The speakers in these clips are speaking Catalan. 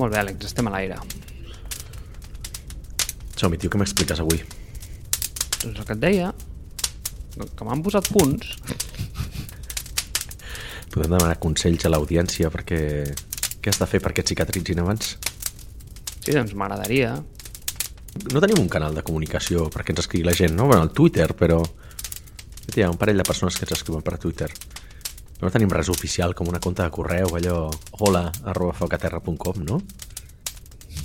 Molt bé, Àlex, estem a l'aire. Som-hi, tio, què m'expliques avui? Doncs el que et deia, que m'han posat punts. Podem demanar consells a l'audiència perquè... Què has de fer perquè et cicatritzin abans? Sí, doncs m'agradaria. No tenim un canal de comunicació perquè ens escrigui la gent, no? Bueno, el Twitter, però... Hi ha un parell de persones que ens escriuen per Twitter. No tenim res oficial, com una compte de correu, allò hola arroba focaterra.com, no?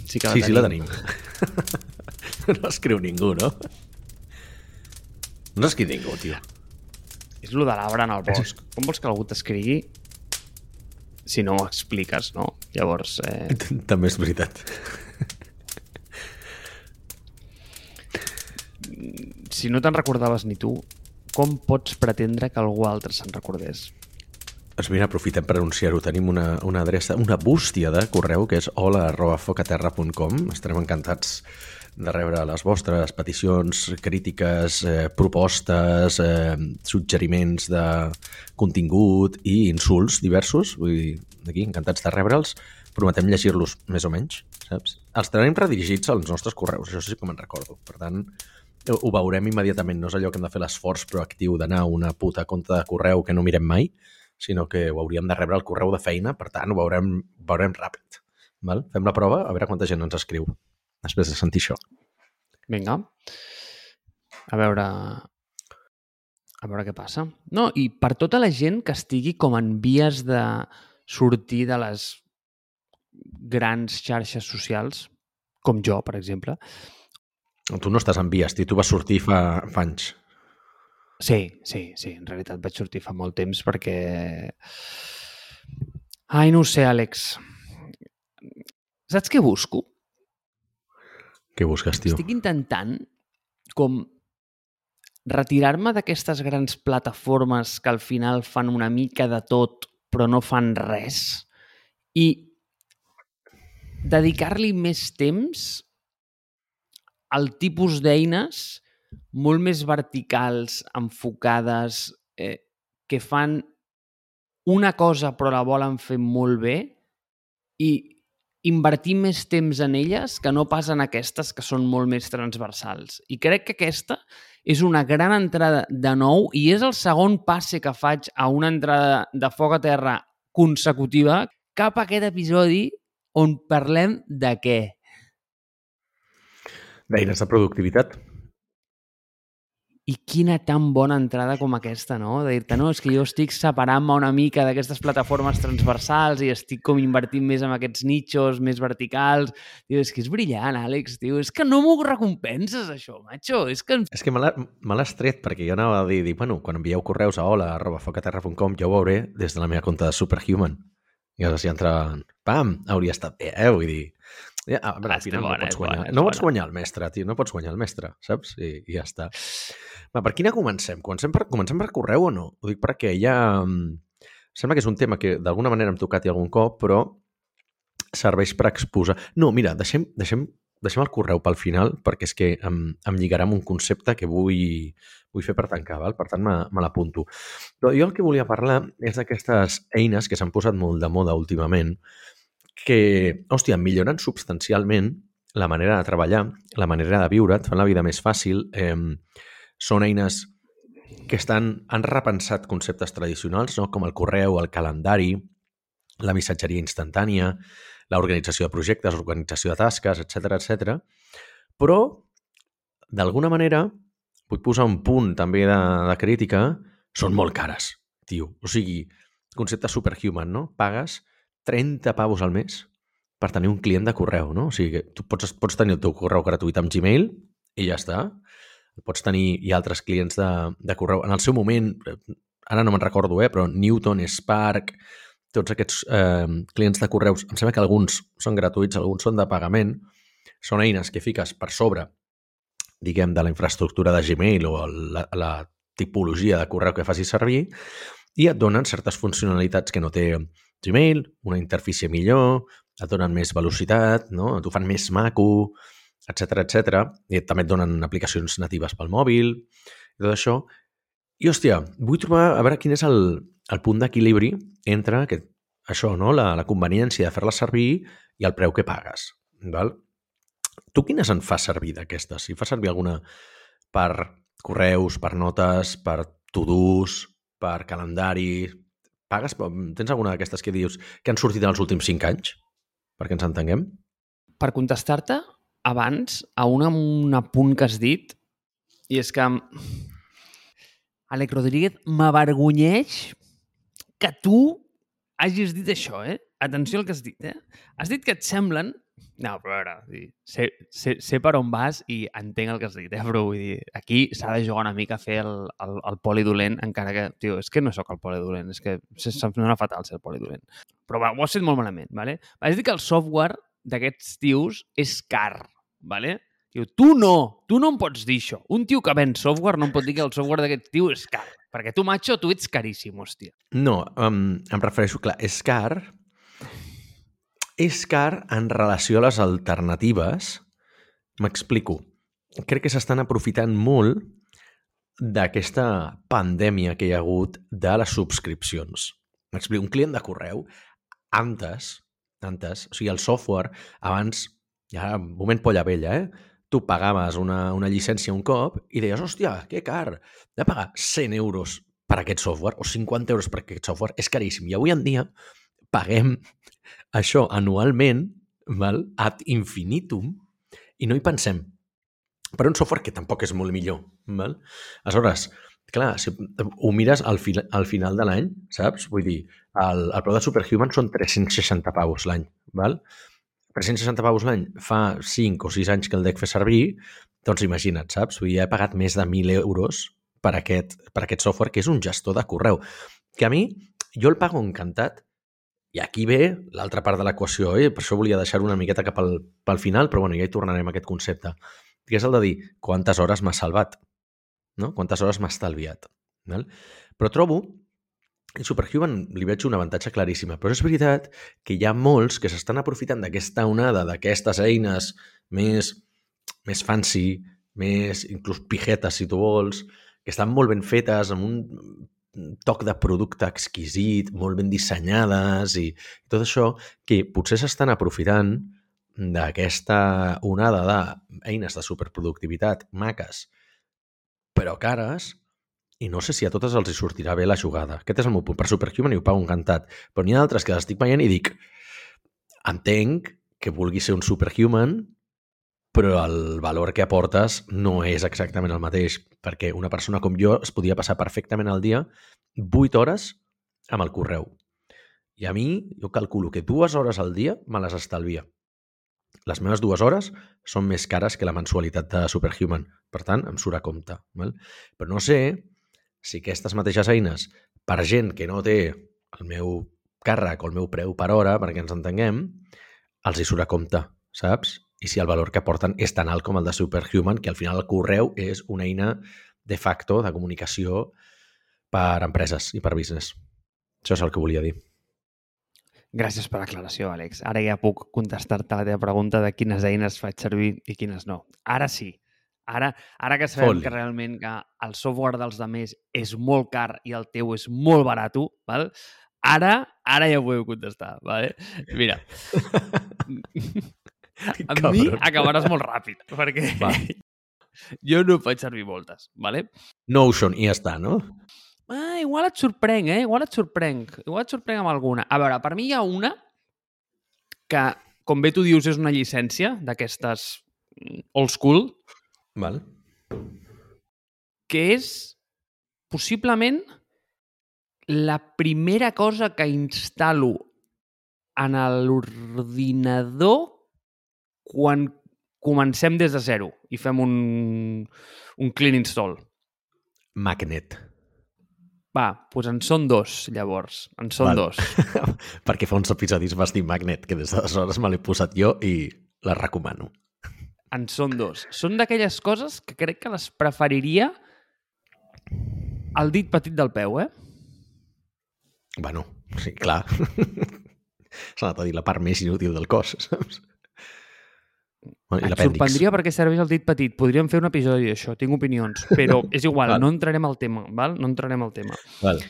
Sí que la sí, tenim. sí, la tenim. no escriu ningú, no? No escriu ningú, tio. És lo de l'arbre en el bosc. Com vols que algú t'escrigui si no ho expliques, no? Llavors, eh, També és veritat. si no te'n recordaves ni tu, com pots pretendre que algú altre se'n recordés? Doncs mira, aprofitem per anunciar-ho. Tenim una, una adreça, una bústia de correu que és hola arroba focaterra.com. Estarem encantats de rebre les vostres peticions, crítiques, eh, propostes, eh, suggeriments de contingut i insults diversos. Vull dir, aquí, encantats de rebre'ls. Prometem llegir-los més o menys, saps? Els tenim redirigits als nostres correus, això sí que me'n recordo. Per tant, ho veurem immediatament. No és allò que hem de fer l'esforç proactiu d'anar a una puta compte de correu que no mirem mai, sinó que ho hauríem de rebre al correu de feina, per tant, ho veurem, veurem ràpid. Val? Fem la prova, a veure quanta gent ens escriu després de sentir això. Vinga. A veure... A veure què passa. No, i per tota la gent que estigui com en vies de sortir de les grans xarxes socials, com jo, per exemple. Tu no estàs en vies, tu vas sortir fa, fa anys. Sí, sí, sí. En realitat vaig sortir fa molt temps perquè... Ai, no sé, Àlex. Saps què busco? Què busques, tio? Estic intentant com retirar-me d'aquestes grans plataformes que al final fan una mica de tot però no fan res i dedicar-li més temps al tipus d'eines molt més verticals, enfocades, eh, que fan una cosa però la volen fer molt bé i invertir més temps en elles que no pas en aquestes que són molt més transversals. I crec que aquesta és una gran entrada de nou i és el segon passe que faig a una entrada de foc a terra consecutiva cap a aquest episodi on parlem de què? D'eines de productivitat. I quina tan bona entrada com aquesta, no? De dir-te, no, és que jo estic separant-me una mica d'aquestes plataformes transversals i estic com invertint més en aquests nichos més verticals. Diu, és que és brillant, Àlex, tio. És que no m'ho recompenses, això, macho. És que... És que me l'ha- me l'has tret perquè jo anava a dir, dir, bueno, quan envieu correus a hola arroba focaterra.com jo ho veuré des de la meva compte de Superhuman. I aleshores si entra... Pam! Hauria estat bé, eh? Vull dir... Ja, a veure, Ah, al que final bona, no pots guanyar. bona, no pots bona. guanyar el mestre, tio. No pots guanyar el mestre, saps? I, i ja està. Va, per quina comencem? Comencem per, comencem per correu o no? Ho dic perquè ja... mm, Sembla que és un tema que d'alguna manera hem tocat i algun cop, però serveix per exposar... No, mira, deixem, deixem, deixem el correu pel final perquè és que em, em lligarà amb un concepte que vull, vull fer per tancar, val? per tant me, me l'apunto. Però jo el que volia parlar és d'aquestes eines que s'han posat molt de moda últimament que, hòstia, milloren substancialment la manera de treballar, la manera de viure, et fan la vida més fàcil. Eh, són eines que estan, han repensat conceptes tradicionals, no? com el correu, el calendari, la missatgeria instantània, l'organització de projectes, l'organització de tasques, etc etc. Però, d'alguna manera, vull posar un punt també de, de crítica, són molt cares, tio. O sigui, concepte superhuman, no? Pagues 30 pavos al mes per tenir un client de correu, no? O sigui, que tu pots, pots tenir el teu correu gratuït amb Gmail i ja està. Pots tenir i altres clients de, de correu. En el seu moment, eh, ara no me'n recordo, eh, però Newton, Spark, tots aquests eh, clients de correus, em sembla que alguns són gratuïts, alguns són de pagament, són eines que fiques per sobre, diguem, de la infraestructura de Gmail o la, la tipologia de correu que facis servir i et donen certes funcionalitats que no té Gmail, una interfície millor, et donen més velocitat, no? t'ho fan més maco, etc etc. I també et donen aplicacions natives pel mòbil, i tot això. I, hòstia, vull trobar, a veure quin és el, el punt d'equilibri entre aquest, això, no? la, la conveniència de fer-la servir i el preu que pagues. Val? Tu quines en fas servir d'aquestes? Si fas servir alguna per correus, per notes, per to-dos, per calendari... Pagues? Tens alguna d'aquestes que dius que han sortit en els últims cinc anys? Perquè ens entenguem? Per contestar-te, abans, a un, un apunt que has dit, i és que Alec Rodríguez m'avergonyeix que tu hagis dit això, eh? Atenció al que has dit, eh? Has dit que et semblen... No, però a veure, sé, sé, sé per on vas i entenc el que has dit, eh? Però vull dir, aquí s'ha de jugar una mica a fer el, el, el polidolent, encara que, tio, és que no sóc el polidolent, és que se'm dona fatal ser el polidolent. Però va, ho has fet molt malament, ¿vale? Has dit que el software d'aquests tios és car, ¿vale? Diu, tu no, tu no em pots dir això. Un tio que ven software no em pot dir que el software d'aquest tio és car. Perquè tu, macho, tu ets caríssim, hòstia. No, um, em refereixo, clar, és car... És car en relació a les alternatives. M'explico. Crec que s'estan aprofitant molt d'aquesta pandèmia que hi ha hagut de les subscripcions. M'explico. Un client de correu, antes, antes, o sigui, el software, abans, ja, moment polla vella, eh? tu pagaves una, una llicència un cop i deies, hòstia, que car, de pagar 100 euros per aquest software o 50 euros per aquest software, és caríssim. I avui en dia paguem això anualment val, ad infinitum i no hi pensem. Per un software que tampoc és molt millor. Val? Aleshores, clar, si ho mires al, fi, al final de l'any, saps? Vull dir, el, el preu de Superhuman són 360 paus l'any. Val? 360 paus l'any fa 5 o 6 anys que el dec fer servir, doncs imagina't, saps? Vull dir, he pagat més de 1.000 euros per aquest, per aquest software, que és un gestor de correu. Que a mi, jo el pago encantat, i aquí ve l'altra part de l'equació, eh? per això volia deixar una miqueta cap al, pel final, però bueno, ja hi tornarem a aquest concepte, que és el de dir quantes hores m'ha salvat, no? quantes hores m'ha estalviat. Val? Però trobo el Superhuman li veig un avantatge claríssima, però és veritat que hi ha molts que s'estan aprofitant d'aquesta onada, d'aquestes eines més, més fancy, més inclús pijetes, si tu vols, que estan molt ben fetes, amb un toc de producte exquisit, molt ben dissenyades i, tot això, que potser s'estan aprofitant d'aquesta onada d'eines de superproductivitat maques, però cares, i no sé si a totes els hi sortirà bé la jugada. Aquest és el meu punt. Per Superhuman i ho pago encantat. Però n'hi ha d'altres que les estic veient i dic entenc que vulgui ser un Superhuman, però el valor que aportes no és exactament el mateix, perquè una persona com jo es podia passar perfectament al dia 8 hores amb el correu. I a mi, jo calculo que dues hores al dia me les estalvia. Les meves dues hores són més cares que la mensualitat de Superhuman. Per tant, em surt a compte. Val? Però no sé si aquestes mateixes eines, per gent que no té el meu càrrec o el meu preu per hora, perquè ens entenguem, els hi surt a compte, saps? I si el valor que aporten és tan alt com el de Superhuman, que al final el correu és una eina de facto de comunicació per empreses i per business. Això és el que volia dir. Gràcies per l'aclaració, Àlex. Ara ja puc contestar-te la teva pregunta de quines eines faig servir i quines no. Ara sí. Ara, ara que sabem Foli. que realment que el software dels altres és molt car i el teu és molt barat, val? ara, ara ja ho podeu contestar. Vale? Mira, amb mi acabaràs molt ràpid, perquè Va. jo no faig servir moltes. Vale? Notion, i ja està, no? Ah, igual et sorprenc, eh? Igual et sorprenc. Igual et sorprenc amb alguna. A veure, per mi hi ha una que, com bé tu dius, és una llicència d'aquestes old school, Val. Que és possiblement la primera cosa que instal·lo en l'ordinador quan comencem des de zero i fem un, un clean install. Magnet. Va, doncs en són dos, llavors. En són Val. dos. Perquè fa uns episodis vas dir Magnet, que des d'aleshores me l'he posat jo i la recomano en són dos. Són d'aquelles coses que crec que les preferiria al dit petit del peu, eh? Bueno, sí, clar. S'ha anat a dir la part més inútil del cos, saps? Bueno, Et sorprendria perquè serveix el dit petit. Podríem fer un episodi d'això, tinc opinions. Però és igual, no entrarem al tema, val? No entrarem al tema. Val.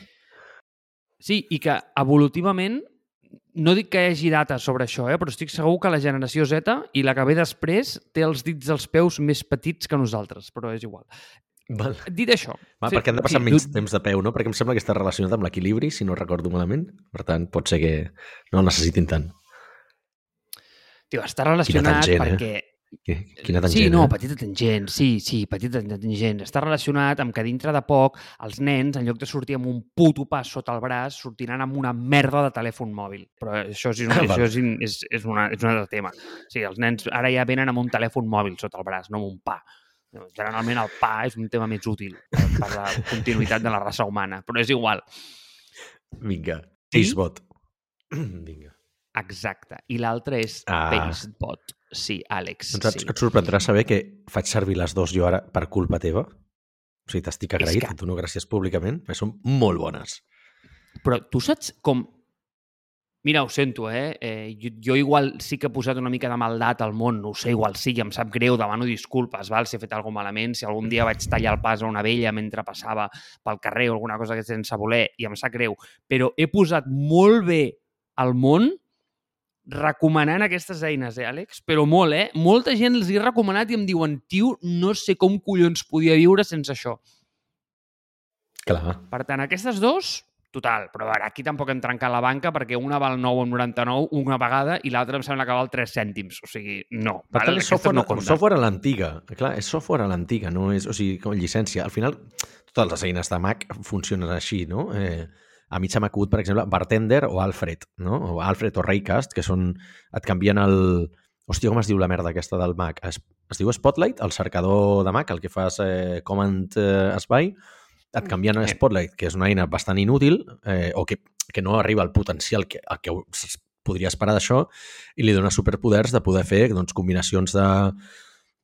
Sí, i que evolutivament no dic que hi hagi data sobre això, eh? però estic segur que la generació Z i la que ve després té els dits dels peus més petits que nosaltres, però és igual. Val. Dit això... Va, sí, perquè han de passar sí, menys temps de peu, no? Perquè em sembla que està relacionat amb l'equilibri, si no recordo malament. Per tant, pot ser que no el necessitin tant. Tio, està relacionat tangent, eh? perquè... Qui- Quina tangent, sí, no, eh? petita tangent, sí, sí, petita tangent. Està relacionat amb que dintre de poc els nens, en lloc de sortir amb un puto pas sota el braç, sortiran amb una merda de telèfon mòbil. Però això és, Ah, això és, és, és, una, és un altre tema. Sí, els nens ara ja venen amb un telèfon mòbil sota el braç, no amb un pa. Generalment el pa és un tema més útil per, la continuïtat de la raça humana, però és igual. Vinga. Acebot. Vinga. Exacte. I l'altre és Ah. Pastebot. Sí, Àlex. Doncs et, sí. et sorprendrà saber que faig servir les dues jo ara per culpa teva. O sigui, t'estic agraït, que- et dono gràcies públicament, perquè són molt bones. Però tu saps com... Mira, ho sento, eh? eh jo, jo igual sí que he posat una mica de maldat al món, no ho sé, igual sí, em sap greu, demano disculpes, val? si he fet alguna malament, si algun dia vaig tallar el pas a una vella mentre passava pel carrer o alguna cosa que sense voler, i em sap greu, però he posat molt bé al món recomanant aquestes eines, eh, Àlex? Però molt, eh? Molta gent els hi he recomanat i em diuen, tio, no sé com collons podia viure sense això. Clar. Per tant, aquestes dos, total. Però a veure, aquí tampoc hem trencat la banca perquè una val 9,99 una vegada i l'altra em sembla que val 3 cèntims. O sigui, no. Per tant, és software, no no compten. software a l'antiga. Clar, és software a l'antiga, no és, o sigui, com llicència. Al final, totes les eines de Mac funcionen així, no? Eh, a mi se m'ha acudit, per exemple, Bartender o Alfred, no? O Alfred o Raycast, que són... et canvien el... Hòstia, com es diu la merda aquesta del Mac? Es, es diu Spotlight, el cercador de Mac, el que fas eh, Command eh, Spy, et canvien a. Spotlight, que és una eina bastant inútil, eh, o que, que no arriba al potencial que, al que podria esperar d'això, i li dona superpoders de poder fer doncs, combinacions de,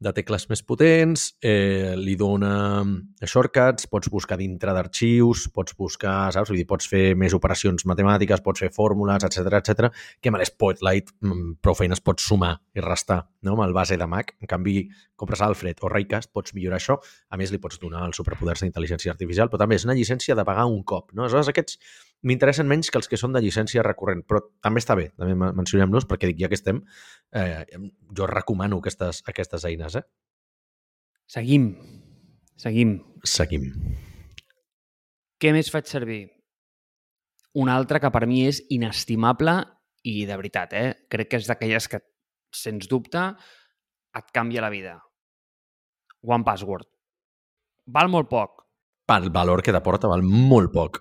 de tecles més potents, eh, li dona shortcuts, pots buscar dintre d'arxius, pots buscar, saps? Vull dir, pots fer més operacions matemàtiques, pots fer fórmules, etc etc. que amb l'Spotlight mm, prou feines pots sumar i restar no? amb el base de Mac. En canvi, compres Alfred o Raycast, pots millorar això. A més, li pots donar els superpoders d'intel·ligència artificial, però també és una llicència de pagar un cop. No? Aleshores, aquests m'interessen menys que els que són de llicència recurrent, però també està bé, també men- mencionem-los, perquè dic, ja que estem, eh, jo recomano aquestes, aquestes eines. Eh? Seguim. Seguim. Seguim. Què més faig servir? Una altra que per mi és inestimable i de veritat, eh? Crec que és d'aquelles que, sens dubte, et canvia la vida. One Password. Val molt poc. Pel valor que t'aporta val molt poc.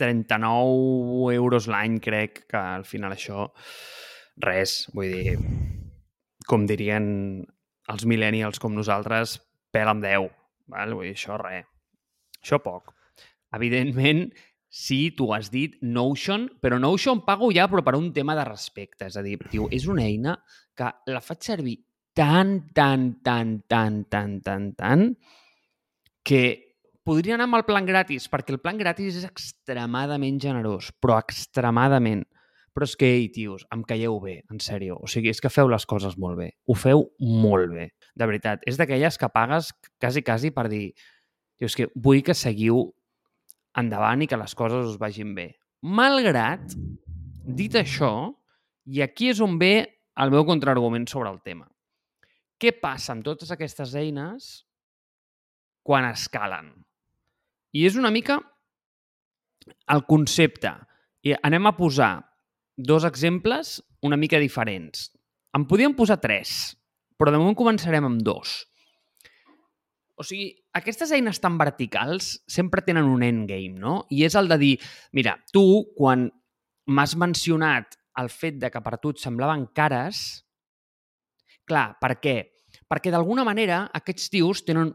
39 euros l'any, crec que al final això, res, vull dir, com dirien els millennials com nosaltres, pèl amb 10, val? vull dir, això res. Això poc. Evidentment, sí, tu has dit Notion, però Notion pago ja però per un tema de respecte. És a dir, tio, és una eina que la faig servir tan, tan, tan, tan, tan, tan, tan, que podria anar amb el plan gratis, perquè el plan gratis és extremadament generós, però extremadament. Però és que, ei, tios, em calleu bé, en sèrio. O sigui, és que feu les coses molt bé. Ho feu molt bé. De veritat, és d'aquelles que pagues quasi, quasi per dir tio, és que vull que seguiu endavant i que les coses us vagin bé. Malgrat, dit això, i aquí és on ve el meu contraargument sobre el tema. Què passa amb totes aquestes eines quan escalen? I és una mica el concepte. I anem a posar dos exemples una mica diferents. En podíem posar tres, però de moment començarem amb dos. O sigui, aquestes eines tan verticals sempre tenen un endgame, no? I és el de dir, mira, tu, quan m'has mencionat el fet de que per tu et semblaven cares, clar, per què? Perquè d'alguna manera aquests tios tenen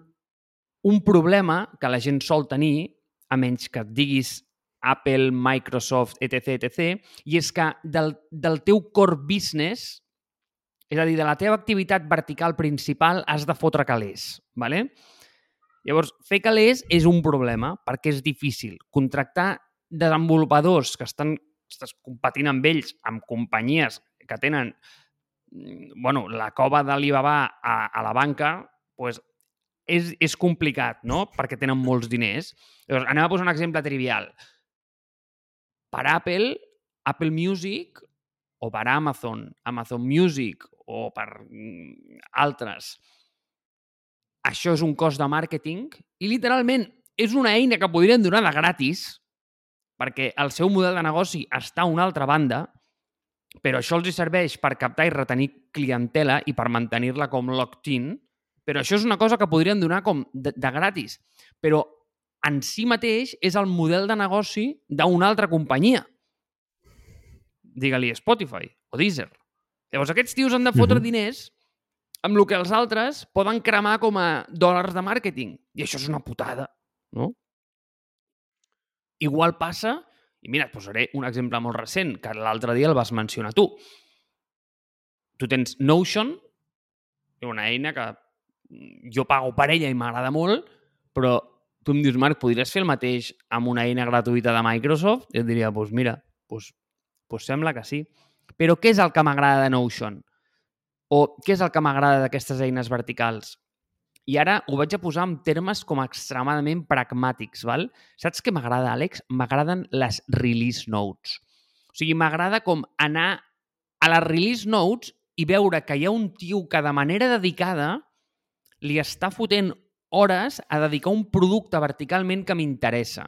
un problema que la gent sol tenir, a menys que et diguis Apple, Microsoft, etc, etc, i és que del, del teu core business, és a dir, de la teva activitat vertical principal, has de fotre calés. ¿vale? Llavors, fer calés és un problema perquè és difícil. Contractar desenvolupadors que estan estàs competint amb ells, amb companyies que tenen mm, bueno, la cova d'Alibaba a, a la banca, pues, és, és complicat, no? Perquè tenen molts diners. Llavors, anem a posar un exemple trivial. Per Apple, Apple Music o per Amazon, Amazon Music o per mm, altres, això és un cost de màrqueting i literalment és una eina que podrien donar de gratis perquè el seu model de negoci està a una altra banda, però això els hi serveix per captar i retenir clientela i per mantenir-la com locked-in, però això és una cosa que podrien donar com de, de gratis. Però en si mateix és el model de negoci d'una altra companyia. Digue-li Spotify o Deezer. Llavors aquests tios han de fotre uh -huh. diners amb el que els altres poden cremar com a dòlars de màrqueting. I això és una putada, no? Igual passa, i mira, et posaré un exemple molt recent, que l'altre dia el vas mencionar tu. Tu tens Notion, una eina que jo pago per ella i m'agrada molt, però tu em dius, Marc, podries fer el mateix amb una eina gratuïta de Microsoft? I et diria, doncs pues mira, pues, pues sembla que sí. Però què és el que m'agrada de Notion? O què és el que m'agrada d'aquestes eines verticals? I ara ho vaig a posar en termes com extremadament pragmàtics, val? Saps què m'agrada, Àlex? M'agraden les release notes. O sigui, m'agrada com anar a les release notes i veure que hi ha un tio que de manera dedicada li està fotent hores a dedicar un producte verticalment que m'interessa.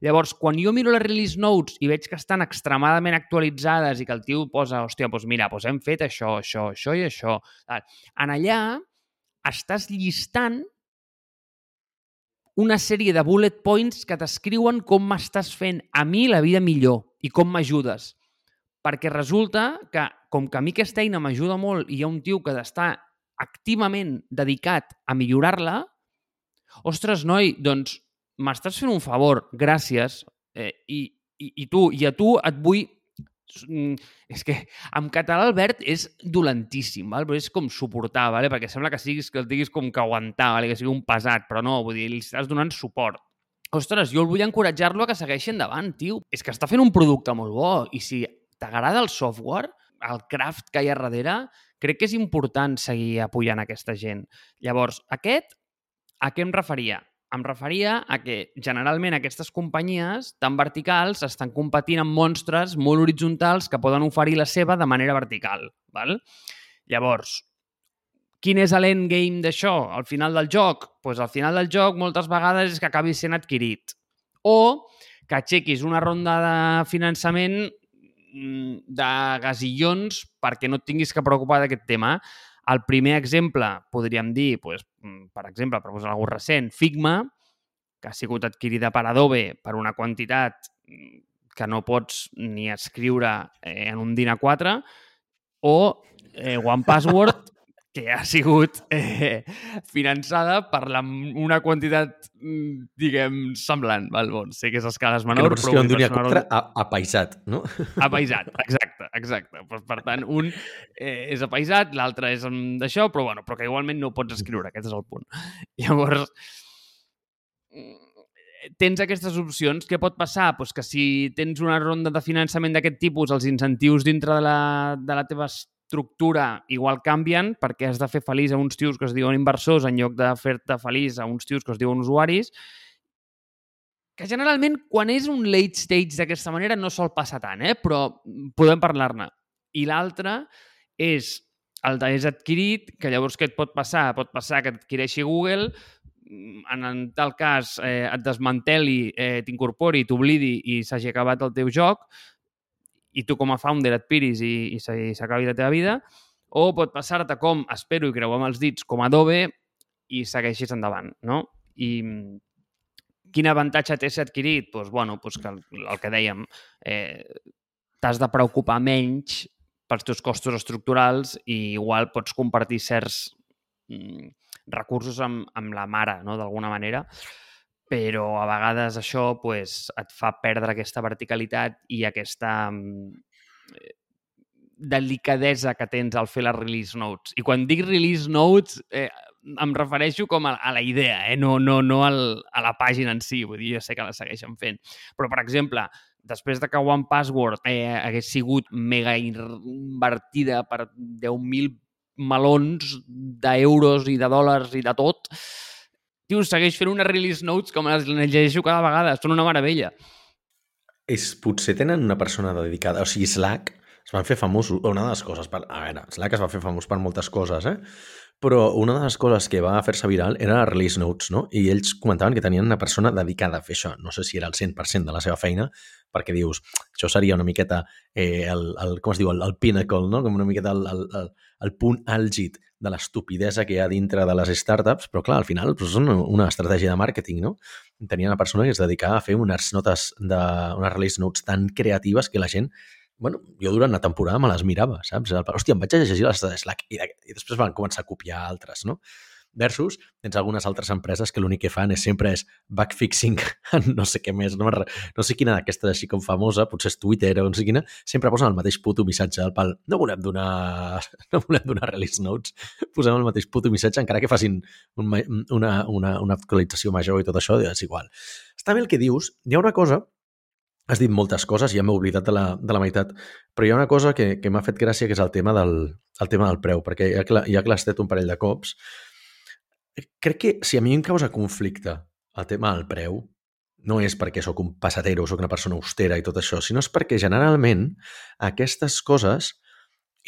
Llavors, quan jo miro les release notes i veig que estan extremadament actualitzades i que el tio posa, hòstia, doncs mira, doncs hem fet això, això, això i això. En allà estàs llistant una sèrie de bullet points que t'escriuen com m'estàs fent a mi la vida millor i com m'ajudes. Perquè resulta que, com que a mi aquesta eina m'ajuda molt i hi ha un tio que està activament dedicat a millorar-la, ostres, noi, doncs m'estàs fent un favor, gràcies, eh, i, i, i tu, i a tu et vull mm, és que en català Albert és dolentíssim, val? però és com suportar, vale? perquè sembla que siguis que el diguis com que aguantar, vale? que sigui un pesat, però no, vull dir, li estàs donant suport. Ostres, jo el vull encoratjar-lo a que segueixi endavant, tio. És que està fent un producte molt bo i si t'agrada el software, el craft que hi ha darrere, crec que és important seguir apoyant aquesta gent. Llavors, aquest a què em referia? Em referia a que generalment aquestes companyies tan verticals estan competint amb monstres molt horitzontals que poden oferir la seva de manera vertical. Val? Llavors, quin és l'endgame d'això? Al final del joc? Doncs pues al final del joc moltes vegades és que acabi sent adquirit. O que aixequis una ronda de finançament de gasillons perquè no et tinguis que preocupar d'aquest tema. El primer exemple, podríem dir, mm, per exemple, per posar alguna recent, Figma, que ha sigut adquirida per Adobe per una quantitat mm, que no pots ni escriure eh, en un DIN A4, o eh, One Password, que ha sigut eh, finançada per la, una quantitat, mm, diguem, semblant. Val? Bon, sé que és a escales menors, però... Que no però... Que menor... a, apaisat, no? Apaisat, exacte, exacte. Per, per tant, un eh, és apaisat, l'altre és d'això, però, bueno, però que igualment no pots escriure, aquest és el punt. Llavors, mm, tens aquestes opcions, què pot passar? Pues que si tens una ronda de finançament d'aquest tipus, els incentius dintre de la, de la teva estructura igual canvien perquè has de fer feliç a uns tios que es diuen inversors en lloc de fer-te feliç a uns tios que es diuen usuaris que generalment quan és un late stage d'aquesta manera no sol passar tant, eh? però podem parlar-ne. I l'altre és el d'és adquirit, que llavors què et pot passar? Pot passar que t'adquireixi Google, en, en tal cas eh, et desmanteli, eh, t'incorpori, t'oblidi i s'hagi acabat el teu joc, i tu com a founder et piris i, i s'acabi la teva vida, o pot passar-te com, espero i creu amb els dits, com Adobe i segueixis endavant, no? I quin avantatge té ser adquirit? Doncs, bueno, doncs que el, el que dèiem, eh, t'has de preocupar menys pels teus costos estructurals i igual pots compartir certs mm, recursos amb, amb la mare, no?, d'alguna manera però a vegades això pues, et fa perdre aquesta verticalitat i aquesta mm, eh, delicadesa que tens al fer les release notes. I quan dic release notes, eh, em refereixo com a, a la idea, eh? no, no, no al, a la pàgina en si, vull dir, jo sé que la segueixen fent. Però, per exemple, després de que One Password eh, hagués sigut mega invertida per 10.000 melons d'euros i de dòlars i de tot, tio, segueix fent unes release notes com les llegeixo cada vegada. Són una meravella. És, potser tenen una persona dedicada, o sigui, Slack, es van fer famosos, una de les coses, per, a veure, Slack es va fer famós per moltes coses, eh? però una de les coses que va fer-se viral era release notes, no? I ells comentaven que tenien una persona dedicada a fer això. No sé si era el 100% de la seva feina, perquè dius, això seria una miqueta eh, el, el, com es diu, el, el pinnacle, no? Com una miqueta el, el, el, el punt àlgid de l'estupidesa que hi ha dintre de les startups, però clar, al final doncs, és una, estratègia de màrqueting, no? Tenia una persona que es dedicava a fer unes notes de, unes release notes tan creatives que la gent bueno, jo durant la temporada me les mirava, saps? Hòstia, em vaig a llegir les de Slack i, i després van començar a copiar altres, no? Versus, tens algunes altres empreses que l'únic que fan és sempre és backfixing en no sé què més, no, no sé quina d'aquestes així com famosa, potser és Twitter o no sé quina, sempre posen el mateix puto missatge al pal. No volem donar, no volem donar release notes, posem el mateix puto missatge, encara que facin un, una, una, una actualització major i tot això, és igual. Està bé el que dius, hi ha una cosa has dit moltes coses, ja m'he oblidat de la, de la meitat, però hi ha una cosa que, que m'ha fet gràcia, que és el tema del, el tema del preu, perquè ja ja que l'has un parell de cops, crec que si a mi em causa conflicte el tema del preu, no és perquè sóc un passatero, sóc una persona austera i tot això, sinó és perquè generalment aquestes coses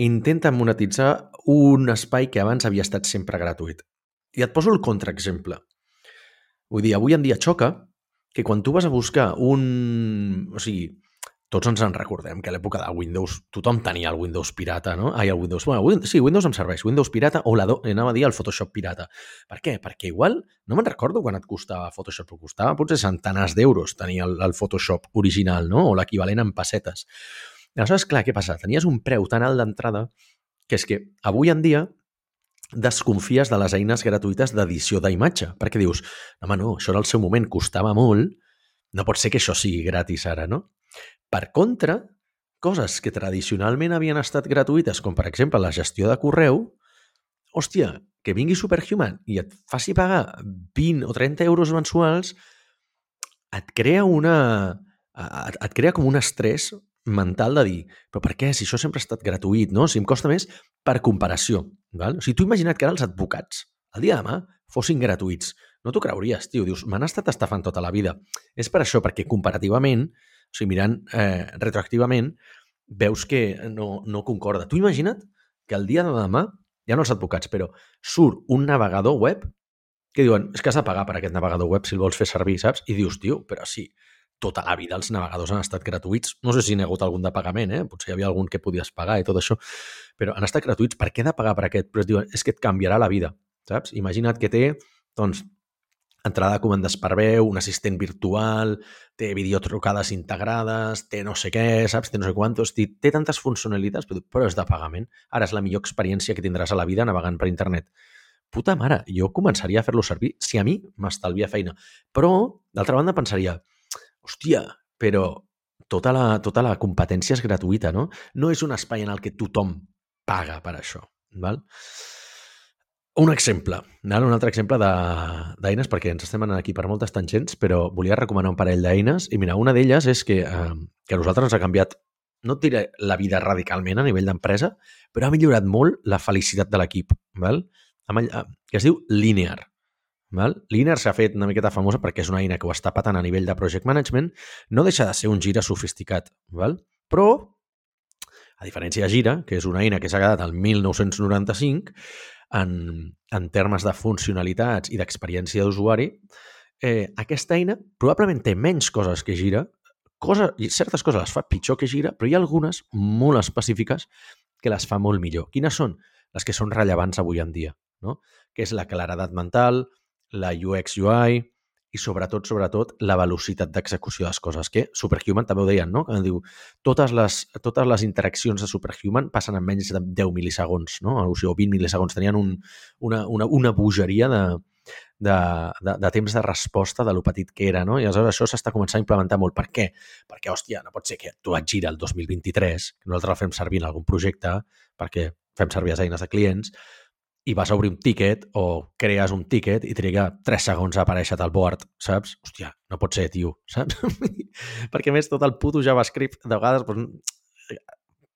intenten monetitzar un espai que abans havia estat sempre gratuït. I et poso el contraexemple. Vull dir, avui en dia xoca que quan tu vas a buscar un... O sigui, tots ens en recordem que a l'època de Windows tothom tenia el Windows pirata, no? Ai, el Windows... Bueno, Windows, sí, Windows em serveix. Windows pirata o la do, anava a dir el Photoshop pirata. Per què? Perquè igual, no me'n recordo quan et costava Photoshop, però costava potser centenars d'euros tenir el, el Photoshop original, no? O l'equivalent en pessetes. Aleshores, clar, què passa? Tenies un preu tan alt d'entrada que és que avui en dia desconfies de les eines gratuïtes d'edició d'imatge, perquè dius, home, no, això en el seu moment costava molt, no pot ser que això sigui gratis ara, no? Per contra, coses que tradicionalment havien estat gratuïtes, com per exemple la gestió de correu, hòstia, que vingui Superhuman i et faci pagar 20 o 30 euros mensuals, et crea una... et, et crea com un estrès mental de dir, però per què? Si això sempre ha estat gratuït, no? Si em costa més per comparació. Val? O sigui, tu imagina't que ara els advocats, el dia de demà, fossin gratuïts. No t'ho creuries, tio. Dius, m'han estat estafant tota la vida. És per això, perquè comparativament, o sigui, mirant eh, retroactivament, veus que no, no concorda. Tu imagina't que el dia de demà, ja no els advocats, però surt un navegador web que diuen, és que has de pagar per aquest navegador web si el vols fer servir, saps? I dius, tio, però sí, tota la vida els navegadors han estat gratuïts. No sé si n'hi ha hagut algun de pagament, eh? potser hi havia algun que podies pagar i tot això, però han estat gratuïts. Per què he de pagar per aquest? Però es diuen, és que et canviarà la vida, saps? Imagina't que té, doncs, entrada de comandes per veu, un assistent virtual, té videotrucades integrades, té no sé què, saps? Té no sé quantos, té, té tantes funcionalitats, però és de pagament. Ara és la millor experiència que tindràs a la vida navegant per internet. Puta mare, jo començaria a fer-lo servir si a mi m'estalvia feina. Però, d'altra banda, pensaria, hòstia, però tota la, tota la competència és gratuïta, no? No és un espai en el que tothom paga per això. Val? Un exemple, val? un altre exemple d'eines, perquè ens estem anant aquí per moltes tangents, però volia recomanar un parell d'eines, i mira, una d'elles és que, eh, que a nosaltres ens ha canviat, no et diré la vida radicalment a nivell d'empresa, però ha millorat molt la felicitat de l'equip, que es diu Linear. Val? Linear s'ha fet una miqueta famosa perquè és una eina que ho està patant a nivell de project management, no deixa de ser un gira sofisticat, val? però, a diferència de Gira, que és una eina que s'ha quedat al 1995, en, en termes de funcionalitats i d'experiència d'usuari, eh, aquesta eina probablement té menys coses que Gira, cosa, certes coses les fa pitjor que Gira, però hi ha algunes molt específiques que les fa molt millor. Quines són? Les que són rellevants avui en dia, no? que és la claredat mental, la UX UI i sobretot, sobretot, la velocitat d'execució de les coses, que Superhuman també ho deien, no? Que diu, totes les, totes les interaccions de Superhuman passen en menys de 10 mil·lisegons, no? O sigui, 20 mil·lisegons. Tenien un, una, una, una bogeria de, de, de, de temps de resposta de lo petit que era, no? I aleshores això s'està començant a implementar molt. Per què? Perquè, hòstia, no pot ser que tu et gira el 2023, que nosaltres el fem servir en algun projecte, perquè fem servir les eines de clients, i vas a obrir un ticket o crees un ticket i triga 3 segons a aparèixer al board, saps? Hòstia, no pot ser, tio, saps? Perquè més tot el puto JavaScript de vegades doncs,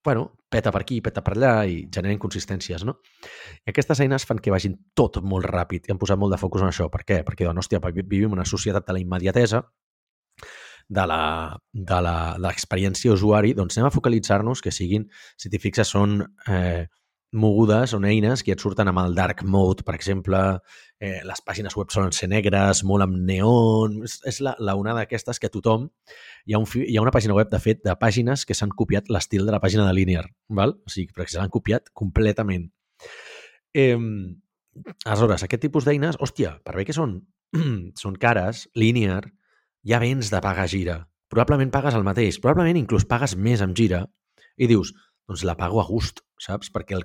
bueno, peta per aquí, peta per allà i genera inconsistències, no? I aquestes eines fan que vagin tot molt ràpid i han posat molt de focus en això. Per què? Perquè, doncs, hòstia, vivim una societat de la immediatesa de l'experiència usuari, doncs anem a focalitzar-nos que siguin, si t'hi fixes, són eh, mogudes, són eines que et surten amb el dark mode, per exemple, eh, les pàgines web solen ser negres, molt amb neon, és, és la, la onada d'aquestes que tothom... Hi ha, un, hi ha una pàgina web, de fet, de pàgines que s'han copiat l'estil de la pàgina de Linear, val? o sigui, perquè se l'han copiat completament. Eh, aleshores, aquest tipus d'eines, hòstia, per bé que són, són cares, Linear, ja vens de pagar gira. Probablement pagues el mateix, probablement inclús pagues més amb gira i dius, doncs la pago a gust, saps? Perquè el,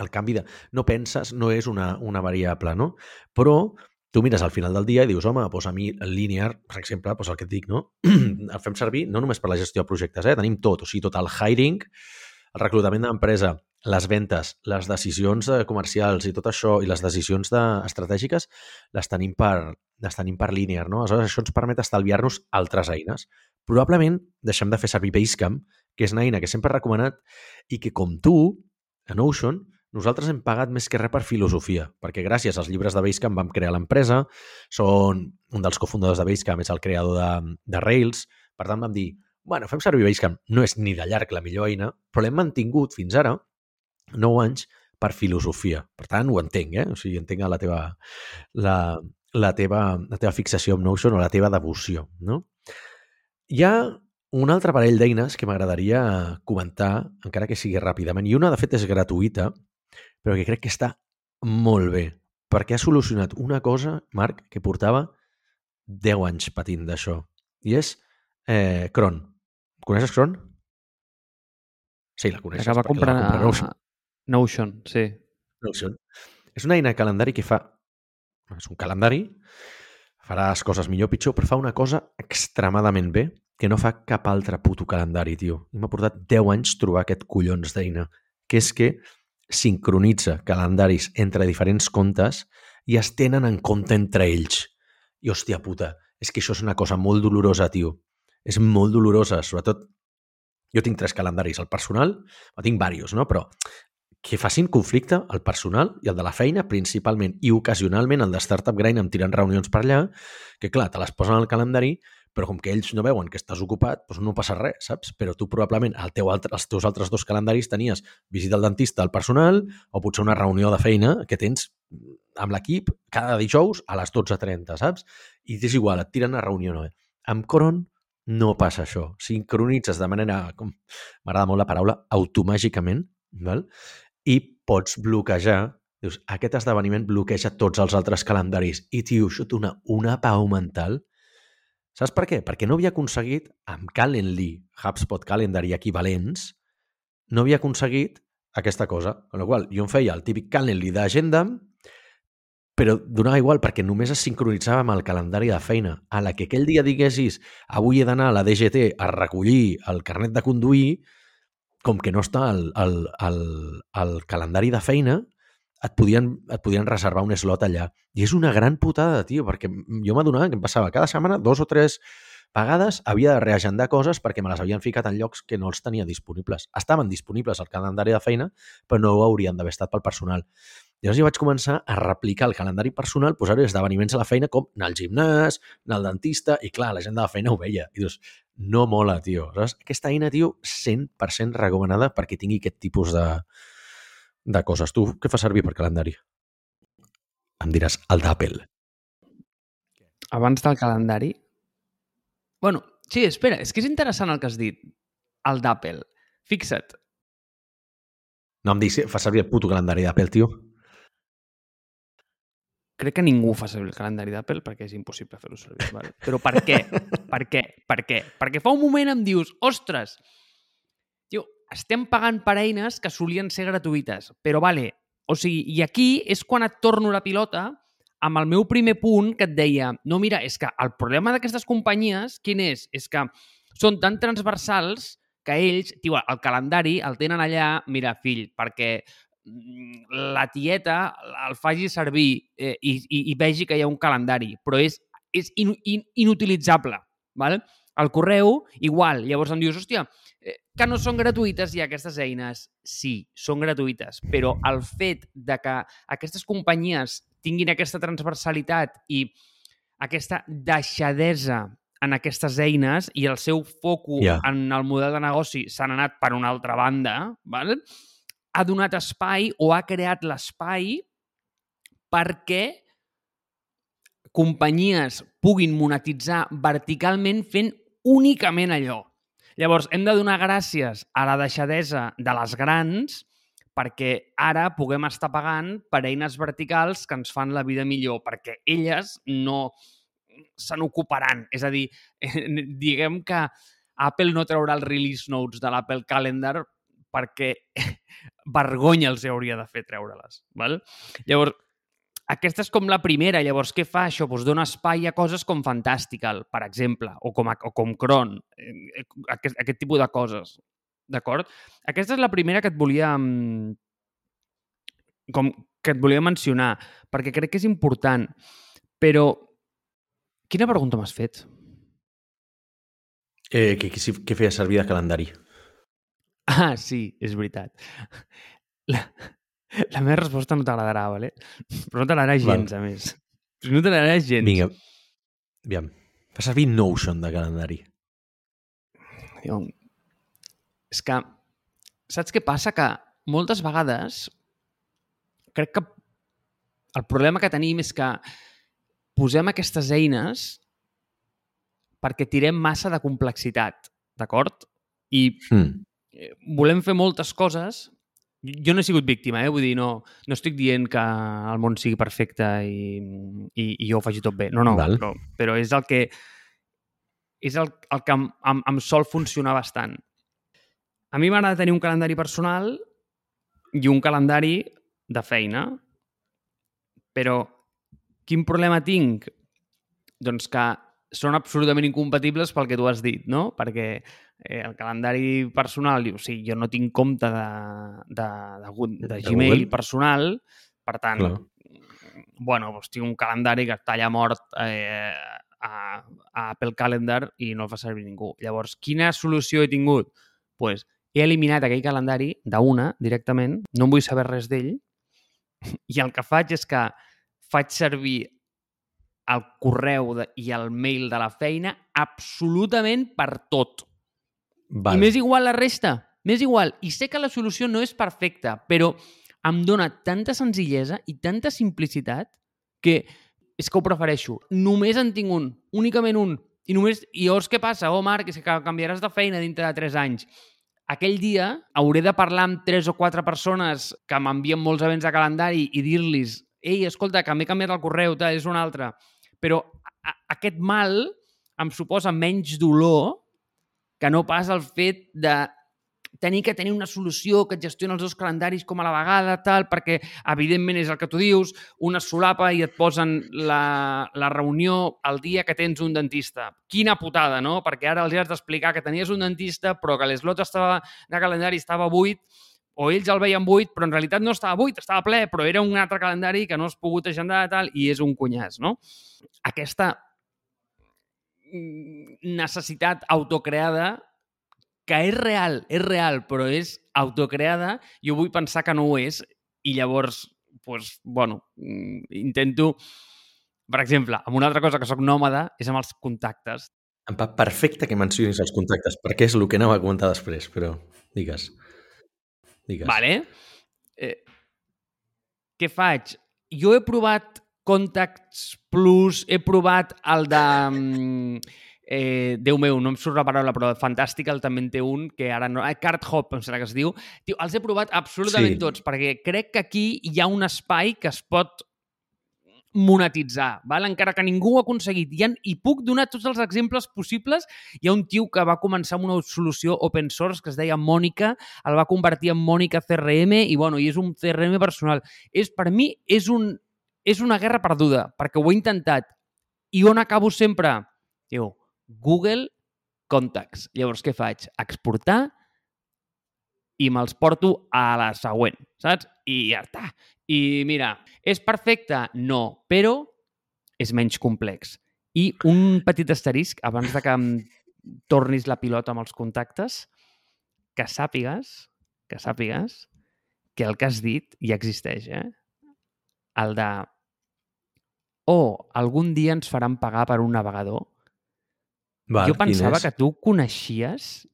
el canvi de... No penses, no és una, una variable, no? Però tu mires al final del dia i dius, home, doncs a mi el linear, per exemple, doncs el que et dic, no? el fem servir no només per la gestió de projectes, eh? tenim tot, o sigui, tot el hiring, el reclutament d'empresa, les ventes, les decisions eh, comercials i tot això, i les decisions de, estratègiques, les tenim per, les tenim per linear, no? Aleshores, això ens permet estalviar-nos altres eines. Probablement deixem de fer servir Basecamp, que és una eina que sempre he recomanat i que, com tu, a Notion, nosaltres hem pagat més que res per filosofia, perquè gràcies als llibres de Basecamp vam crear l'empresa, són un dels cofundadors de Basecamp, és el creador de, de Rails, per tant vam dir, bueno, fem servir Basecamp, no és ni de llarg la millor eina, però l'hem mantingut fins ara, 9 anys, per filosofia. Per tant, ho entenc, eh? O sigui, entenc la teva, la, la, teva, la teva fixació amb Notion o la teva devoció, no? Hi ha un altre parell d'eines que m'agradaria comentar, encara que sigui ràpidament, i una, de fet, és gratuïta, però que crec que està molt bé, perquè ha solucionat una cosa, Marc, que portava 10 anys patint d'això, i és eh, Cron. Coneixes Cron? Sí, la coneixes. Acaba perquè la va comprant comprar Notion. Notion, sí. Notion. És una eina de calendari que fa... És un calendari, faràs coses millor o pitjor, però fa una cosa extremadament bé que no fa cap altre puto calendari, tio. I m'ha portat 10 anys trobar aquest collons d'eina, que és que sincronitza calendaris entre diferents comptes i es tenen en compte entre ells. I, hòstia puta, és que això és una cosa molt dolorosa, tio. És molt dolorosa, sobretot... Jo tinc tres calendaris, el personal, o tinc diversos, no? Però que facin conflicte el personal i el de la feina, principalment, i ocasionalment el de Startup Grind em tiren reunions per allà, que clar, te les posen al calendari, però com que ells no veuen que estàs ocupat, doncs no passa res, saps? Però tu probablement el teu altre, els teus altres dos calendaris tenies visita al dentista al personal o potser una reunió de feina que tens amb l'equip cada dijous a les 12.30, saps? I és igual, et tiren a reunió no. Amb Coron no passa això. Sincronitzes de manera, com m'agrada molt la paraula, automàgicament, val? i pots bloquejar dius, aquest esdeveniment bloqueja tots els altres calendaris i, tio, això dona una pau mental Saps per què? Perquè no havia aconseguit, amb Calendly, HubSpot Calendar i equivalents, no havia aconseguit aquesta cosa. Amb la qual jo em feia el típic Calendly d'agenda, però donava igual perquè només es sincronitzava amb el calendari de feina. A la que aquell dia diguessis avui he d'anar a la DGT a recollir el carnet de conduir, com que no està al, al, al, al calendari de feina, et podien, et podien reservar un slot allà. I és una gran putada, tio, perquè jo m'adonava que em passava cada setmana dos o tres vegades havia de reagendar coses perquè me les havien ficat en llocs que no els tenia disponibles. Estaven disponibles al calendari de feina, però no ho haurien d'haver estat pel personal. Llavors jo vaig començar a replicar el calendari personal, posar-hi esdeveniments a la feina com anar al gimnàs, anar al dentista, i clar, la gent de la feina ho veia. I dius, no mola, tio. Saps? Aquesta eina, tio, 100% recomanada perquè tingui aquest tipus de, de coses. Tu què fas servir per calendari? Em diràs el d'Apple. Abans del calendari... Bueno, sí, espera, és que és interessant el que has dit. El d'Apple. Fixa't. No em diguis, fa servir el puto calendari d'Apple, tio. Crec que ningú fa servir el calendari d'Apple perquè és impossible fer-ho servir. Vale? Però per què? per què? Per què? Perquè fa un moment em dius, ostres, estem pagant per eines que solien ser gratuïtes, però vale, o sigui, i aquí és quan et torno la pilota amb el meu primer punt que et deia, no, mira, és que el problema d'aquestes companyies, quin és? És que són tan transversals que ells, tio, el calendari el tenen allà, mira, fill, perquè mm, la tieta el faci servir eh, i, i, i vegi que hi ha un calendari, però és, és in, in, inutilitzable. Val? El correu, igual. Llavors em dius, hòstia, eh, que no són gratuïtes i aquestes eines. Sí, són gratuïtes, però el fet de que aquestes companyies tinguin aquesta transversalitat i aquesta deixadesa en aquestes eines i el seu foco Ja. en el model de negoci s'han anat per una altra banda, val? ha donat espai o ha creat l'espai perquè companyies puguin monetitzar verticalment fent únicament allò. Llavors, hem de donar gràcies a la deixadesa de les grans perquè ara puguem estar pagant per eines verticals que ens fan la vida millor, perquè elles no se n'ocuparan. És a dir, diguem que Apple no traurà els release notes de l'Apple Calendar perquè vergonya els hauria de fer treure-les. Val? Llavors, aquesta és com la primera. Llavors, què fa això? Pues dona espai a coses com Fantastical, per exemple, o com, o com Cron, eh, aquest, aquest tipus de coses. D'acord? Aquesta és la primera que et volia mm, com que et volia mencionar, perquè crec que és important. Però, quina pregunta m'has fet? Eh, que, que, que feia servir de calendari. Ah, sí, és veritat. La, la meva resposta no t'agradarà, vale? Però no t'agradarà gens, a més. No t'agradarà gens. Vinga. Aviam. Fa servir Notion de calendari. Diu, és que, saps què passa? Que moltes vegades crec que el problema que tenim és que posem aquestes eines perquè tirem massa de complexitat, d'acord? I Mm. volem fer moltes coses. Jo no he sigut víctima, eh? vull dir, no, no estic dient que el món sigui perfecte i, i, i jo ho faci tot bé. No, no, Val. però, però és el que és el, el que em, em, em sol funcionar bastant. A mi m'agrada tenir un calendari personal i un calendari de feina, però quin problema tinc? Doncs que són absolutament incompatibles pel que tu has dit, no? Perquè eh, el calendari personal, diu, sí, jo no tinc compte de, de, de, de De Gmail personal, per tant, Clar. bueno, doncs tinc un calendari que està allà mort eh, a, a Apple Calendar i no el fa servir ningú. Llavors, quina solució he tingut? pues, he eliminat aquell calendari d'una directament, no en vull saber res d'ell, i el que faig és que faig servir el correu de, i el mail de la feina absolutament per tot. Val. I m'és igual la resta, m'és igual. I sé que la solució no és perfecta, però em dona tanta senzillesa i tanta simplicitat que és que ho prefereixo. Només en tinc un, únicament un. I només, i llavors què passa? Oh, Marc, és que canviaràs de feina dintre de 3 anys. Aquell dia hauré de parlar amb tres o quatre persones que m'envien molts events de calendari i dir-los ei, escolta, que m'he canviat el correu, tal, és un altre. Però a, aquest mal em suposa menys dolor que no pas el fet de tenir que tenir una solució que et gestiona els dos calendaris com a la vegada, tal, perquè, evidentment, és el que tu dius, una solapa i et posen la, la reunió el dia que tens un dentista. Quina putada, no? Perquè ara els has d'explicar que tenies un dentista, però que l'eslot estava de calendari estava buit, o ells el veien buit, però en realitat no estava buit, estava ple, però era un altre calendari que no has pogut agendar, tal, i és un cunyàs, no? Aquesta mm, necessitat autocreada que és real, és real, però és autocreada, jo vull pensar que no ho és, i llavors, pues, bueno, mm, intento... Per exemple, amb una altra cosa que sóc nòmada és amb els contactes. Em va perfecte que mencionis els contactes, perquè és el que anava a comentar després, però digues. Digues. Vale? Eh, què faig? Jo he provat Contacts Plus, he provat el de... mm, Eh, Déu meu, no em surt la paraula, però Fantastical també en té un, que ara no... Eh, Card Hop, em sembla que es diu. Tio, els he provat absolutament Sí. tots, perquè crec que aquí hi ha un espai que es pot monetitzar, val? encara que ningú ho ha aconseguit. I, han, I puc donar tots els exemples possibles. Hi ha un tio que va començar amb una solució open source que es deia Mònica, el va convertir en Mònica CRM i, bueno, i és un CRM personal. És, per mi és, un, és una guerra perduda, perquè ho he intentat. I on acabo sempre? Diu, Google Contacts. Llavors, què faig? Exportar i me'ls porto a la següent, saps? I ja està. I mira, és perfecte? No, però és menys complex. I un petit asterisc, abans de que em tornis la pilota amb els contactes, que sàpigues, que sàpigues que el que has dit ja existeix, eh? El de oh, algun dia ens faran pagar per un navegador. Val, jo pensava que tu coneixies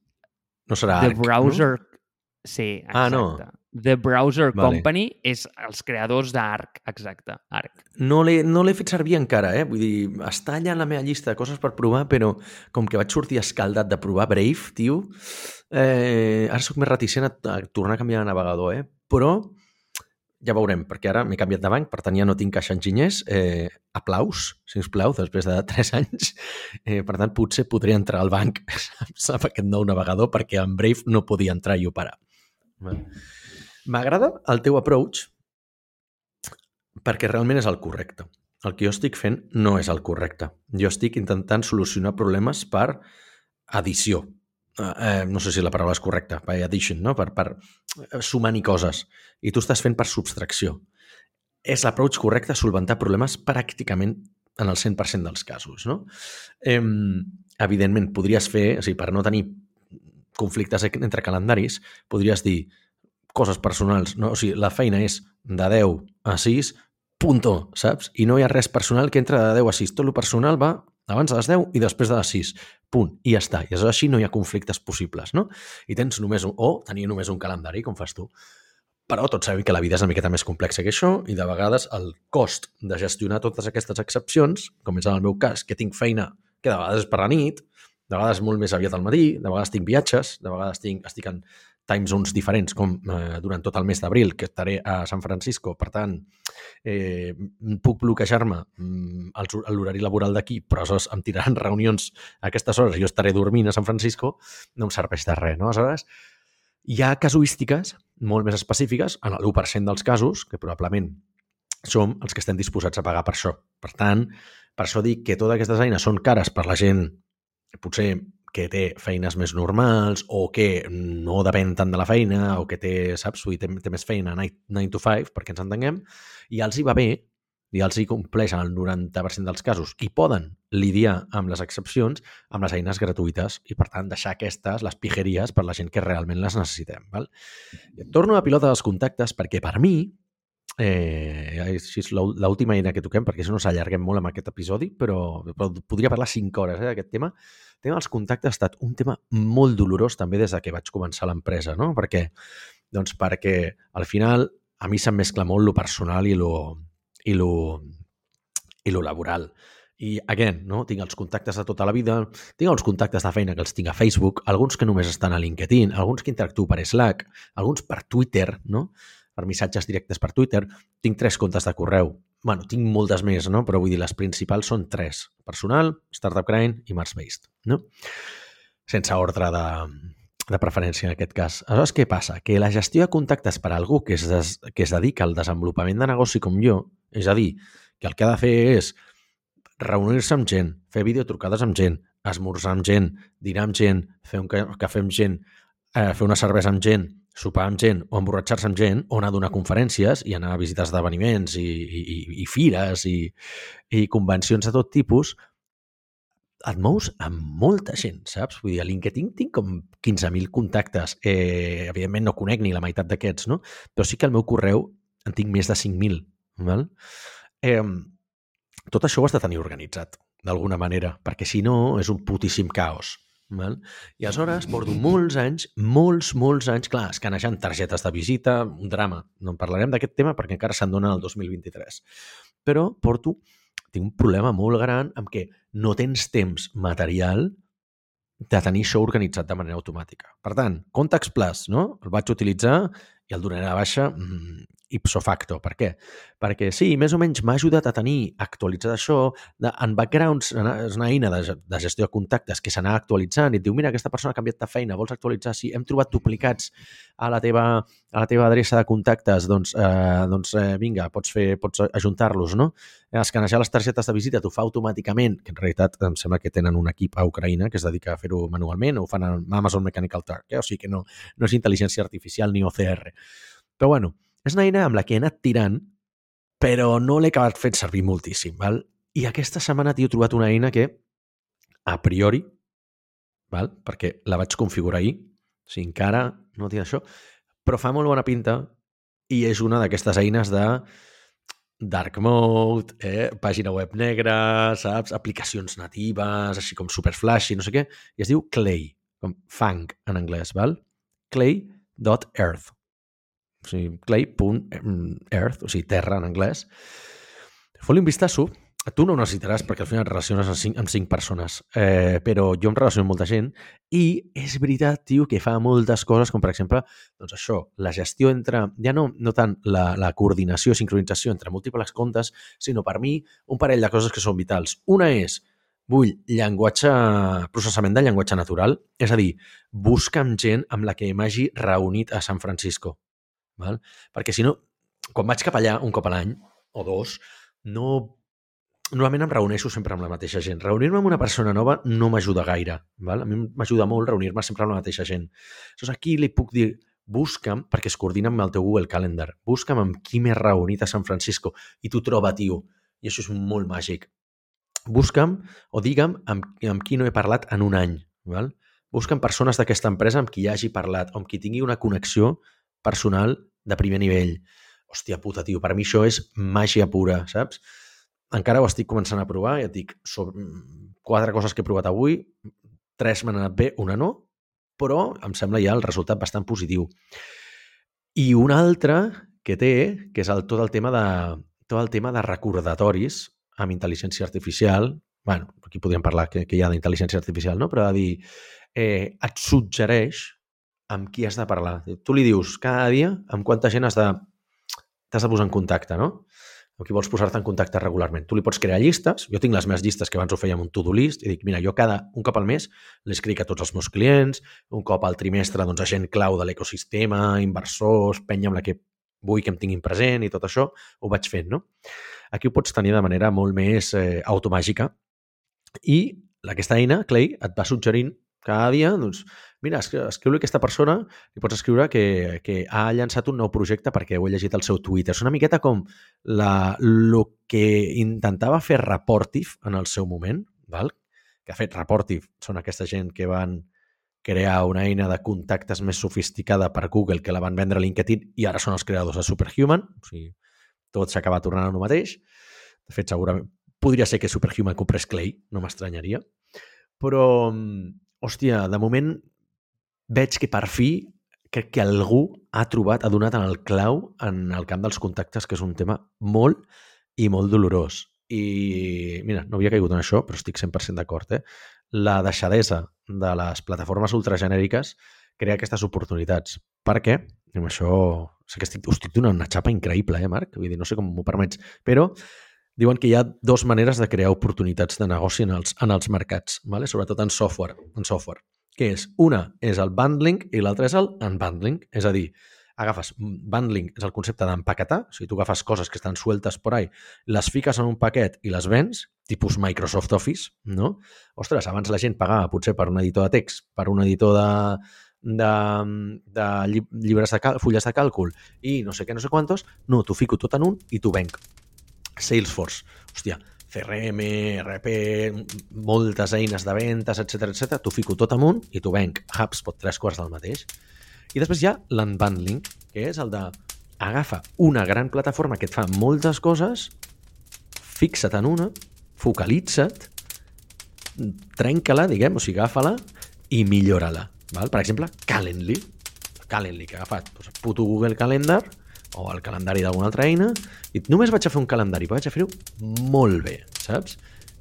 No serà The Arc, Browser... Sí, exacte. Ah, no. The Browser Vale. Company és els creadors d'Arc, exacte, Arc. No l'he no fet servir encara, eh? Vull dir, està allà en la meva llista de coses per provar, però com que vaig sortir escaldat de provar Brave, tio, eh, ara sóc més reticent a, a tornar a canviar de navegador, eh? Però ja veurem, perquè ara m'he canviat de banc, per tant ja no tinc caixa enginyers. Eh, aplaus, si us plau, després de 3 anys. Eh, per tant, potser podria entrar al banc saps, amb aquest nou navegador, perquè en Brave no podia entrar i operar. M'agrada el teu approach perquè realment és el correcte. El que jo estic fent no és el correcte. Jo estic intentant solucionar problemes per addició. Eh, eh, no sé si la paraula és correcta, by addition, no? per, per sumar-hi coses. I tu estàs fent per subtracció. És l'approach correcte solventar problemes pràcticament en el 100% dels casos. No? Eh, evidentment, podries fer, o sigui, per no tenir conflictes entre calendaris, podries dir coses personals, no? O sigui, la feina és de 10 a 6, punto, saps? I no hi ha res personal que entra de 10 a 6. Tot el personal va abans de les 10 i després de les 6. Punt. I ja està. I aleshores així no hi ha conflictes possibles, no? I tens només un... O tenir només un calendari, com fas tu. Però tots sabem que la vida és una miqueta més complexa que això i de vegades el cost de gestionar totes aquestes excepcions, com és en el meu cas, que tinc feina que de vegades és per la nit, de vegades molt més aviat al matí, de vegades tinc viatges, de vegades tinc, estic en time zones diferents, com eh, durant tot el mes d'abril, que estaré a San Francisco. Per tant, eh, puc bloquejar-me mm, l'horari laboral d'aquí, però aleshores em tiraran reunions a aquestes hores jo estaré dormint a San Francisco, no em serveix de res, no? Aleshores, hi ha casuístiques molt més específiques, en l'1% dels casos, que probablement som els que estem disposats a pagar per això. Per tant, per això dic que totes aquestes eines són cares per la gent potser que té feines més normals o que no depèn tant de la feina o que té, saps, dir, té, té més feina 9 to 5, perquè ens entenguem, i els hi va bé, i els hi compleixen el 90% dels casos i poden lidiar amb les excepcions amb les eines gratuïtes i, per tant, deixar aquestes, les pijeries, per la gent que realment les necessitem. Val? I torno a pilota dels contactes perquè, per mi, Eh, així és l'ú- l'última eina que toquem, perquè si no s'allarguem molt amb aquest episodi, però, però podria parlar 5 hores eh, d'aquest tema. El tema dels contactes ha estat un tema molt dolorós també des de que vaig començar l'empresa, no? Per què? Doncs perquè al final a mi se'm mescla molt lo personal i lo, i lo, i lo laboral. I, again, no? tinc els contactes de tota la vida, tinc els contactes de feina que els tinc a Facebook, alguns que només estan a LinkedIn, alguns que interactuo per Slack, alguns per Twitter, no? Per missatges directes per Twitter. Tinc tres comptes de correu. bueno, tinc moltes més, no? però vull dir, les principals són tres. Personal, Startup Grind i Mars-Based. No? Sense ordre de, de preferència en aquest cas. Aleshores, què passa? Que la gestió de contactes per a algú que es, des, que es dedica al desenvolupament de negoci com jo, és a dir, que el que ha de fer és reunir-se amb gent, fer videotrucades amb gent, esmorzar amb gent, dinar amb gent, fer un ca- cafè amb gent, eh, fer una cervesa amb gent, sopar amb gent o emborratxar-se amb gent o anar a donar conferències i anar a visitar esdeveniments i, i, i- fires i, i convencions de tot tipus, et mous amb molta gent, saps? Vull dir, a LinkedIn tinc com 15.000 contactes. Eh, evidentment no conec ni la meitat d'aquests, no? Però sí que al meu correu en tinc més de 5.000. Val? Eh, tot això ho has de tenir organitzat, d'alguna manera, perquè si no és un putíssim caos. Val? I aleshores porto molts anys, molts, molts anys, clar, escanejant targetes de visita, un drama. No en parlarem d'aquest tema perquè encara se'n dona el 2023. Però porto, tinc un problema molt gran amb què no tens temps material de tenir això organitzat de manera automàtica. Per tant, Contacts Plus, no? El vaig utilitzar i el donaré a baixa mm, ipso facto. Per què? Perquè sí, més o menys m'ha ajudat a tenir actualitzat això de, en backgrounds, és una eina de, de gestió de contactes que s'anà actualitzant i et diu, mira, aquesta persona ha canviat de feina, vols actualitzar? Sí, hem trobat duplicats a la teva, a la teva adreça de contactes, doncs, eh, doncs eh, vinga, pots, fer, pots ajuntar-los, no? Escanejar les targetes de visita t'ho fa automàticament, que en realitat em sembla que tenen un equip a Ucraïna que es dedica a fer-ho manualment, o ho fan amb Amazon Mechanical Turk, eh? o sigui que no, no és intel·ligència artificial ni OCR. Però bueno, és una eina amb la que he anat tirant, però no l'he acabat fent servir moltíssim. Val? I aquesta setmana t'hi he trobat una eina que, a priori, val? perquè la vaig configurar ahir, sigui, encara no tinc això, però fa molt bona pinta i és una d'aquestes eines de dark mode, eh? pàgina web negra, saps? Aplicacions natives, així com super flashy, no sé què, i es diu Clay, com fang en anglès, val? Clay.earth. O sigui, clay.earth, o sigui, terra en anglès. Fot-li un vistasso tu no necessitaràs perquè al final et relaciones amb cinc, amb cinc persones, eh, però jo em relaciono amb molta gent i és veritat, tio, que fa moltes coses, com per exemple, doncs això, la gestió entre, ja no, no tant la, la coordinació, sincronització entre múltiples comptes, sinó per mi un parell de coses que són vitals. Una és, vull llenguatge, processament de llenguatge natural, és a dir, busca'm gent amb la que m'hagi reunit a San Francisco. Val? Perquè si no, quan vaig cap allà un cop a l'any, o dos, no normalment em reuneixo sempre amb la mateixa gent. Reunir-me amb una persona nova no m'ajuda gaire. Val? A mi m'ajuda molt reunir-me sempre amb la mateixa gent. Llavors aquí li puc dir, busca'm, perquè es coordina amb el teu Google Calendar, busca'm amb qui m'he reunit a San Francisco i t'ho troba, tio. I això és molt màgic. Busca'm o digue'm amb, amb qui no he parlat en un any. Val? Busca'm persones d'aquesta empresa amb qui ja hagi parlat o amb qui tingui una connexió personal de primer nivell. Hòstia puta, tio, per mi això és màgia pura, saps? encara ho estic començant a provar, ja et dic, sobre quatre coses que he provat avui, tres m'han anat bé, una no, però em sembla ja el resultat bastant positiu. I una altra que té, que és el, tot, el tema de, tot el tema de recordatoris amb intel·ligència artificial, bueno, aquí podríem parlar que, que hi ha d'intel·ligència artificial, no? però de dir, eh, et suggereix amb qui has de parlar. Tu li dius cada dia amb quanta gent has de, t'has de posar en contacte, no? amb qui vols posar-te en contacte regularment. Tu li pots crear llistes, jo tinc les meves llistes que abans ho feia amb un to-do list, i dic, mira, jo cada un cop al mes l'escric a tots els meus clients, un cop al trimestre, doncs, a gent clau de l'ecosistema, inversors, penya amb la que vull que em tinguin present i tot això, ho vaig fent, no? Aquí ho pots tenir de manera molt més eh, automàgica i aquesta eina, Clay, et va suggerint cada dia, doncs, mira, escriu-li aquesta persona, li pots escriure que, que ha llançat un nou projecte perquè ho he llegit al seu Twitter. És una miqueta com la, lo que intentava fer Reportive en el seu moment, val? que ha fet Reportive són aquesta gent que van crear una eina de contactes més sofisticada per Google que la van vendre a LinkedIn i ara són els creadors de Superhuman. O sigui, tot s'acaba tornant a el mateix. De fet, segurament podria ser que Superhuman comprés Clay, no m'estranyaria. Però, hòstia, de moment veig que per fi crec que algú ha trobat, ha donat en el clau en el camp dels contactes, que és un tema molt i molt dolorós. I, mira, no havia caigut en això, però estic 100% d'acord, eh? La deixadesa de les plataformes ultragenèriques crea aquestes oportunitats. Per què? I amb això... Sé que estic, us estic donant una xapa increïble, eh, Marc? Vull dir, no sé com m'ho permets, però diuen que hi ha dues maneres de crear oportunitats de negoci en els, en els mercats, ¿vale? sobretot en software. En software que és, una és el bundling i l'altra és el unbundling. És a dir, agafes, bundling és el concepte d'empaquetar, o sigui, tu agafes coses que estan sueltes por ahí, les fiques en un paquet i les vens, tipus Microsoft Office, no? Ostres, abans la gent pagava potser per un editor de text, per un editor de, de, de llibres de cal, fulles de càlcul i no sé què, no sé quantos, no, t'ho fico tot en un i t'ho venc. Salesforce, hòstia, CRM, RP, moltes eines de ventes, etc etc. t'ho fico tot amunt i t'ho venc. HubSpot, tres quarts del mateix. I després hi ha l'unbundling, que és el de agafa una gran plataforma que et fa moltes coses, fixa't en una, focalitza't, trenca-la, diguem, o sigui, agafa-la i millora-la. Per exemple, Calendly. Calendly, que ha agafat doncs, puto Google Calendar, o el calendari d'alguna altra eina i només vaig a fer un calendari, però vaig a fer-ho molt bé, saps?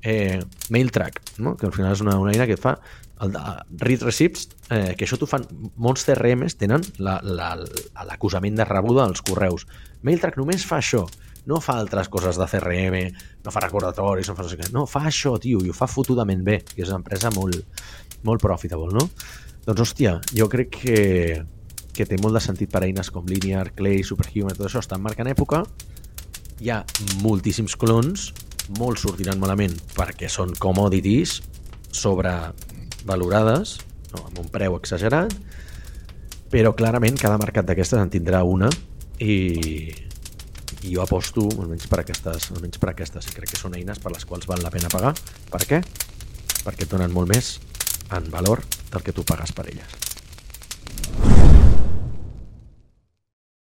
Eh, MailTrack, no? que al final és una, una eina que et fa el de read receipts, eh, que això t'ho fan, molts CRMs tenen l'acusament la, la, de rebuda als correus. MailTrack només fa això, no fa altres coses de CRM, no fa recordatoris, no fa no. No, fa això, tio, i ho fa fotudament bé, que és una empresa molt, molt profitable, no? Doncs, hòstia, jo crec que, que té molt de sentit per eines com Linear, Clay, Superhuman, tot això estan marcant època. Hi ha moltíssims clons, molts sortiran malament perquè són commodities sobrevalorades, no, amb un preu exagerat, però clarament cada mercat d'aquestes en tindrà una i, i jo aposto almenys per aquestes, almenys per aquestes i crec que són eines per les quals val la pena pagar. Per què? Perquè et donen molt més en valor del que tu pagues per elles.